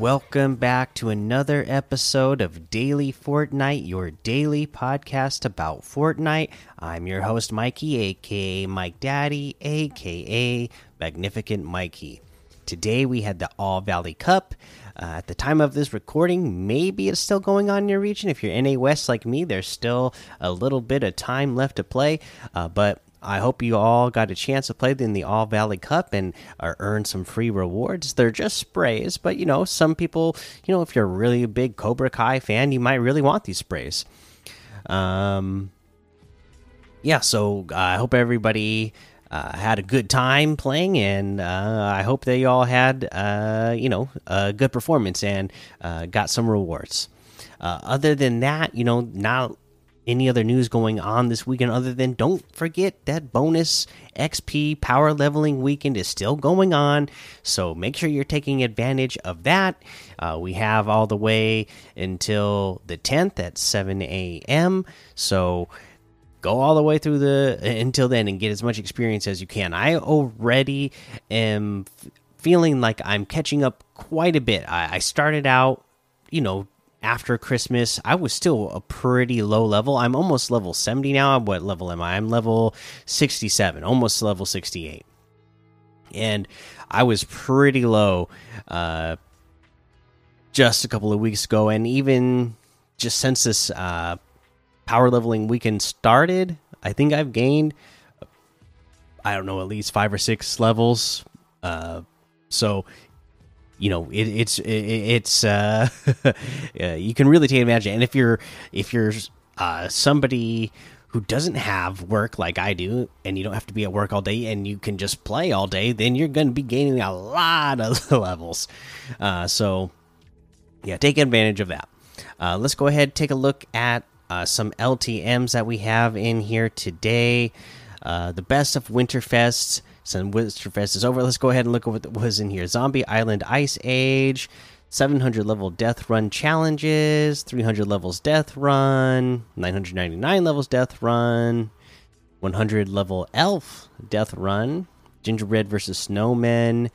Welcome back to another episode of Daily Fortnite, your daily podcast about Fortnite. I'm your host, Mikey, aka Mike Daddy, aka Magnificent Mikey. Today we had the All Valley Cup. Uh, at the time of this recording, maybe it's still going on in your region. If you're NA West like me, there's still a little bit of time left to play. Uh, but I hope you all got a chance to play in the All Valley Cup and uh, earn some free rewards. They're just sprays, but you know, some people, you know, if you're really a big Cobra Kai fan, you might really want these sprays. Um, yeah, so uh, I hope everybody uh, had a good time playing, and uh, I hope they all had, you know, a good performance and got some rewards. Other than that, you know, now any other news going on this weekend other than don't forget that bonus XP power leveling weekend is still going on. So make sure you're taking advantage of that. Uh, we have all the way until the 10th at 7 a.m. So go all the way through the until then and get as much experience as you can. I already am feeling like I'm catching up quite a bit. I, I started out, you know, after Christmas, I was still a pretty low level. I'm almost level 70 now. What level am I? I'm level 67, almost level 68. And I was pretty low uh, just a couple of weeks ago. And even just since this uh, power leveling weekend started, I think I've gained, I don't know, at least five or six levels. Uh, so you know it, it's it, it's uh you can really take advantage. And if you're if you're uh somebody who doesn't have work like I do and you don't have to be at work all day and you can just play all day then you're going to be gaining a lot of levels. Uh so yeah take advantage of that. Uh let's go ahead take a look at uh, some LTMs that we have in here today. Uh the best of winterfest since Winterfest is over, let's go ahead and look at what was in here. Zombie Island Ice Age, 700 level Death Run challenges, 300 levels Death Run, 999 levels Death Run, 100 level Elf Death Run, Gingerbread versus Snowmen,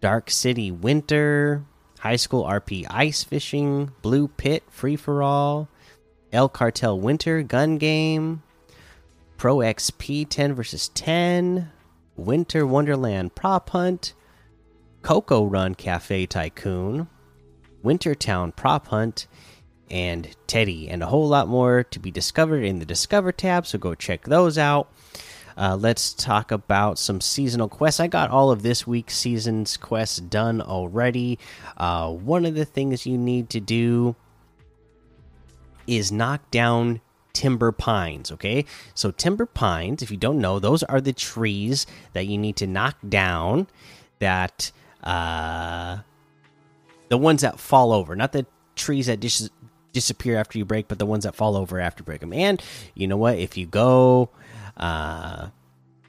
Dark City Winter, High School RP Ice Fishing, Blue Pit Free for All, El Cartel Winter Gun Game, Pro XP 10 versus 10. Winter Wonderland Prop Hunt, Coco Run Cafe Tycoon, Wintertown Prop Hunt, and Teddy, and a whole lot more to be discovered in the Discover tab. So go check those out. Uh, let's talk about some seasonal quests. I got all of this week's season's quests done already. Uh, one of the things you need to do is knock down timber pines okay? So timber pines if you don't know those are the trees that you need to knock down that uh the ones that fall over not the trees that dis disappear after you break but the ones that fall over after you break them and you know what? If you go uh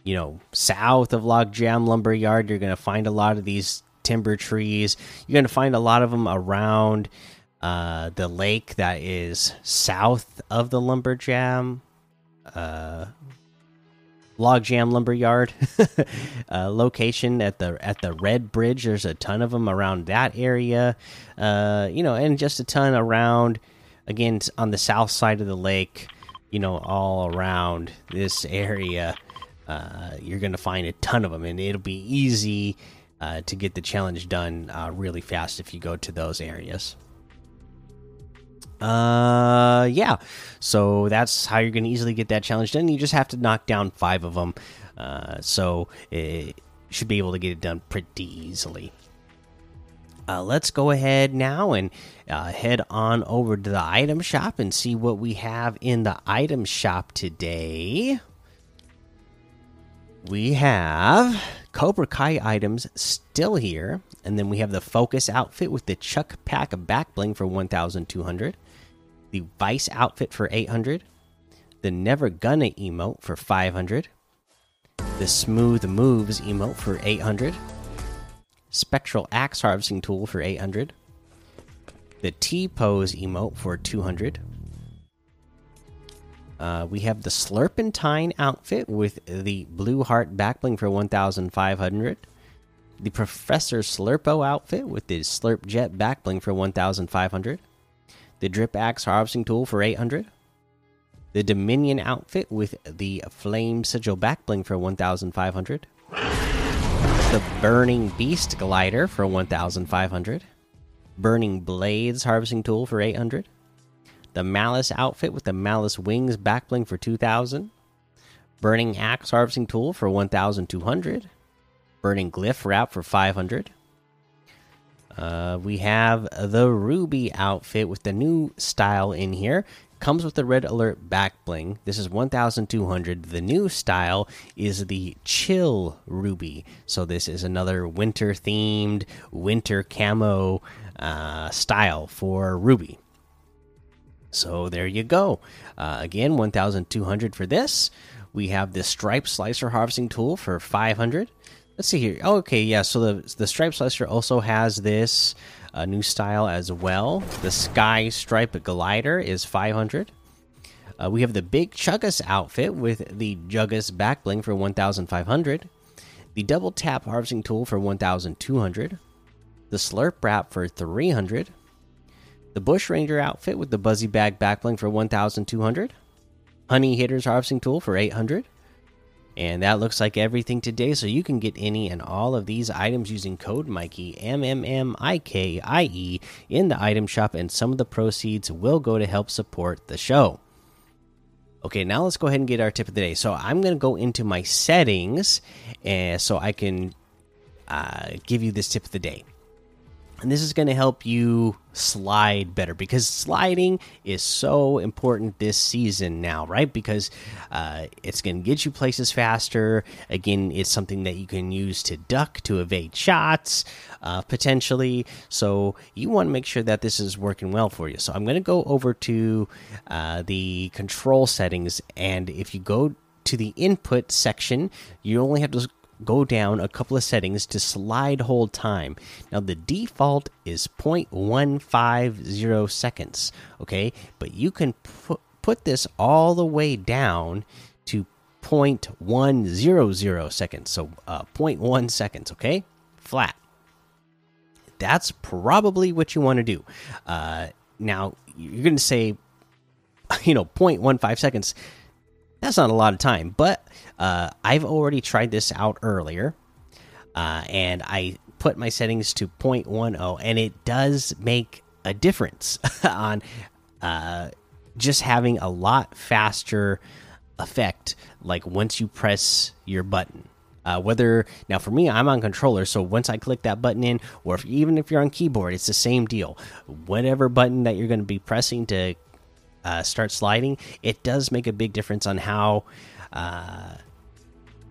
you know south of logjam lumber yard you're gonna find a lot of these timber trees. You're gonna find a lot of them around uh, the lake that is south of the lumberjam uh, logjam lumberyard uh, location at the at the red bridge. There's a ton of them around that area uh, you know and just a ton around again on the south side of the lake you know all around this area. Uh, you're gonna find a ton of them and it'll be easy uh, to get the challenge done uh, really fast if you go to those areas uh, yeah. So that's how you're going to easily get that challenge done. You just have to knock down five of them. Uh, so it should be able to get it done pretty easily. Uh, let's go ahead now and uh, head on over to the item shop and see what we have in the item shop today. We have Cobra Kai items still here, and then we have the Focus outfit with the Chuck Pack back bling for 1,200 the Vice outfit for 800, the Never Gonna emote for 500, the Smooth Moves emote for 800, Spectral Axe Harvesting Tool for 800, the T Pose emote for 200. Uh, we have the Slurpentine outfit with the Blue Heart Backbling for 1,500. The Professor Slurpo outfit with the Slurp Jet backbling for 1,500. The Drip Axe harvesting tool for 800. The Dominion outfit with the Flame Sigil backbling for 1,500. The Burning Beast glider for 1,500. Burning Blades harvesting tool for 800. The Malice outfit with the Malice Wings backbling for 2,000. Burning Axe harvesting tool for 1,200. Burning Glyph wrap for 500. Uh, we have the Ruby outfit with the new style in here. Comes with the red alert back bling. This is 1200. The new style is the Chill Ruby. So, this is another winter themed, winter camo uh, style for Ruby. So, there you go. Uh, again, 1200 for this. We have the Stripe Slicer Harvesting Tool for 500. Let's see here. Oh, okay, yeah. So the the stripe slicer also has this uh, new style as well. The sky stripe glider is 500. Uh, we have the big Chuggus outfit with the Juggus back bling for 1,500. The double tap harvesting tool for 1,200. The slurp wrap for 300. The bush ranger outfit with the buzzy bag back bling for 1,200. Honey hitters harvesting tool for 800 and that looks like everything today. So you can get any and all of these items using code Mikey M M M I K I E in the item shop, and some of the proceeds will go to help support the show. Okay, now let's go ahead and get our tip of the day. So I'm going to go into my settings, and so I can uh, give you this tip of the day and this is going to help you slide better because sliding is so important this season now right? Because uh, it's going to get you places faster. Again it's something that you can use to duck to evade shots uh, potentially. So you want to make sure that this is working well for you. So i'm going to go over to uh, the control settings. And if you go to the input section you only have to go down a couple of settings to slide hold time. Now the default is 0.150 seconds, okay? But you can put this all the way down to 0.100 seconds. So uh 0.1 seconds, okay? Flat. That's probably what you want to do. Uh now you're going to say you know 0.15 seconds that's not a lot of time, but uh, I've already tried this out earlier, uh, and I put my settings to 0.10, and it does make a difference on uh, just having a lot faster effect. Like once you press your button, uh, whether now for me, I'm on controller, so once I click that button in, or if, even if you're on keyboard, it's the same deal. Whatever button that you're going to be pressing to uh, start sliding, it does make a big difference on how uh,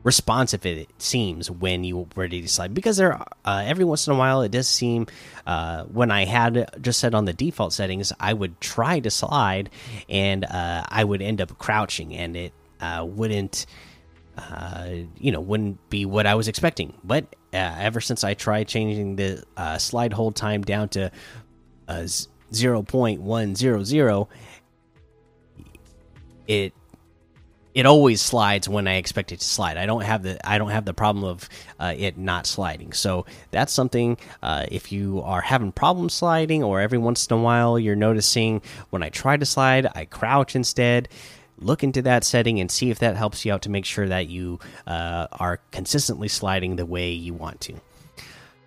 responsive it seems when you ready to slide. Because there, uh, every once in a while, it does seem uh, when I had just set on the default settings, I would try to slide and uh, I would end up crouching, and it uh, wouldn't. you know, wouldn't be what I was expecting. But ever since I tried changing the slide hold time down to 0.100 it it always slides when I expect it to slide. I don't have the I don't have the problem of uh, it not sliding. So that's something. Uh, if you are having problems sliding, or every once in a while you're noticing when I try to slide, I crouch instead. Look into that setting and see if that helps you out to make sure that you uh, are consistently sliding the way you want to.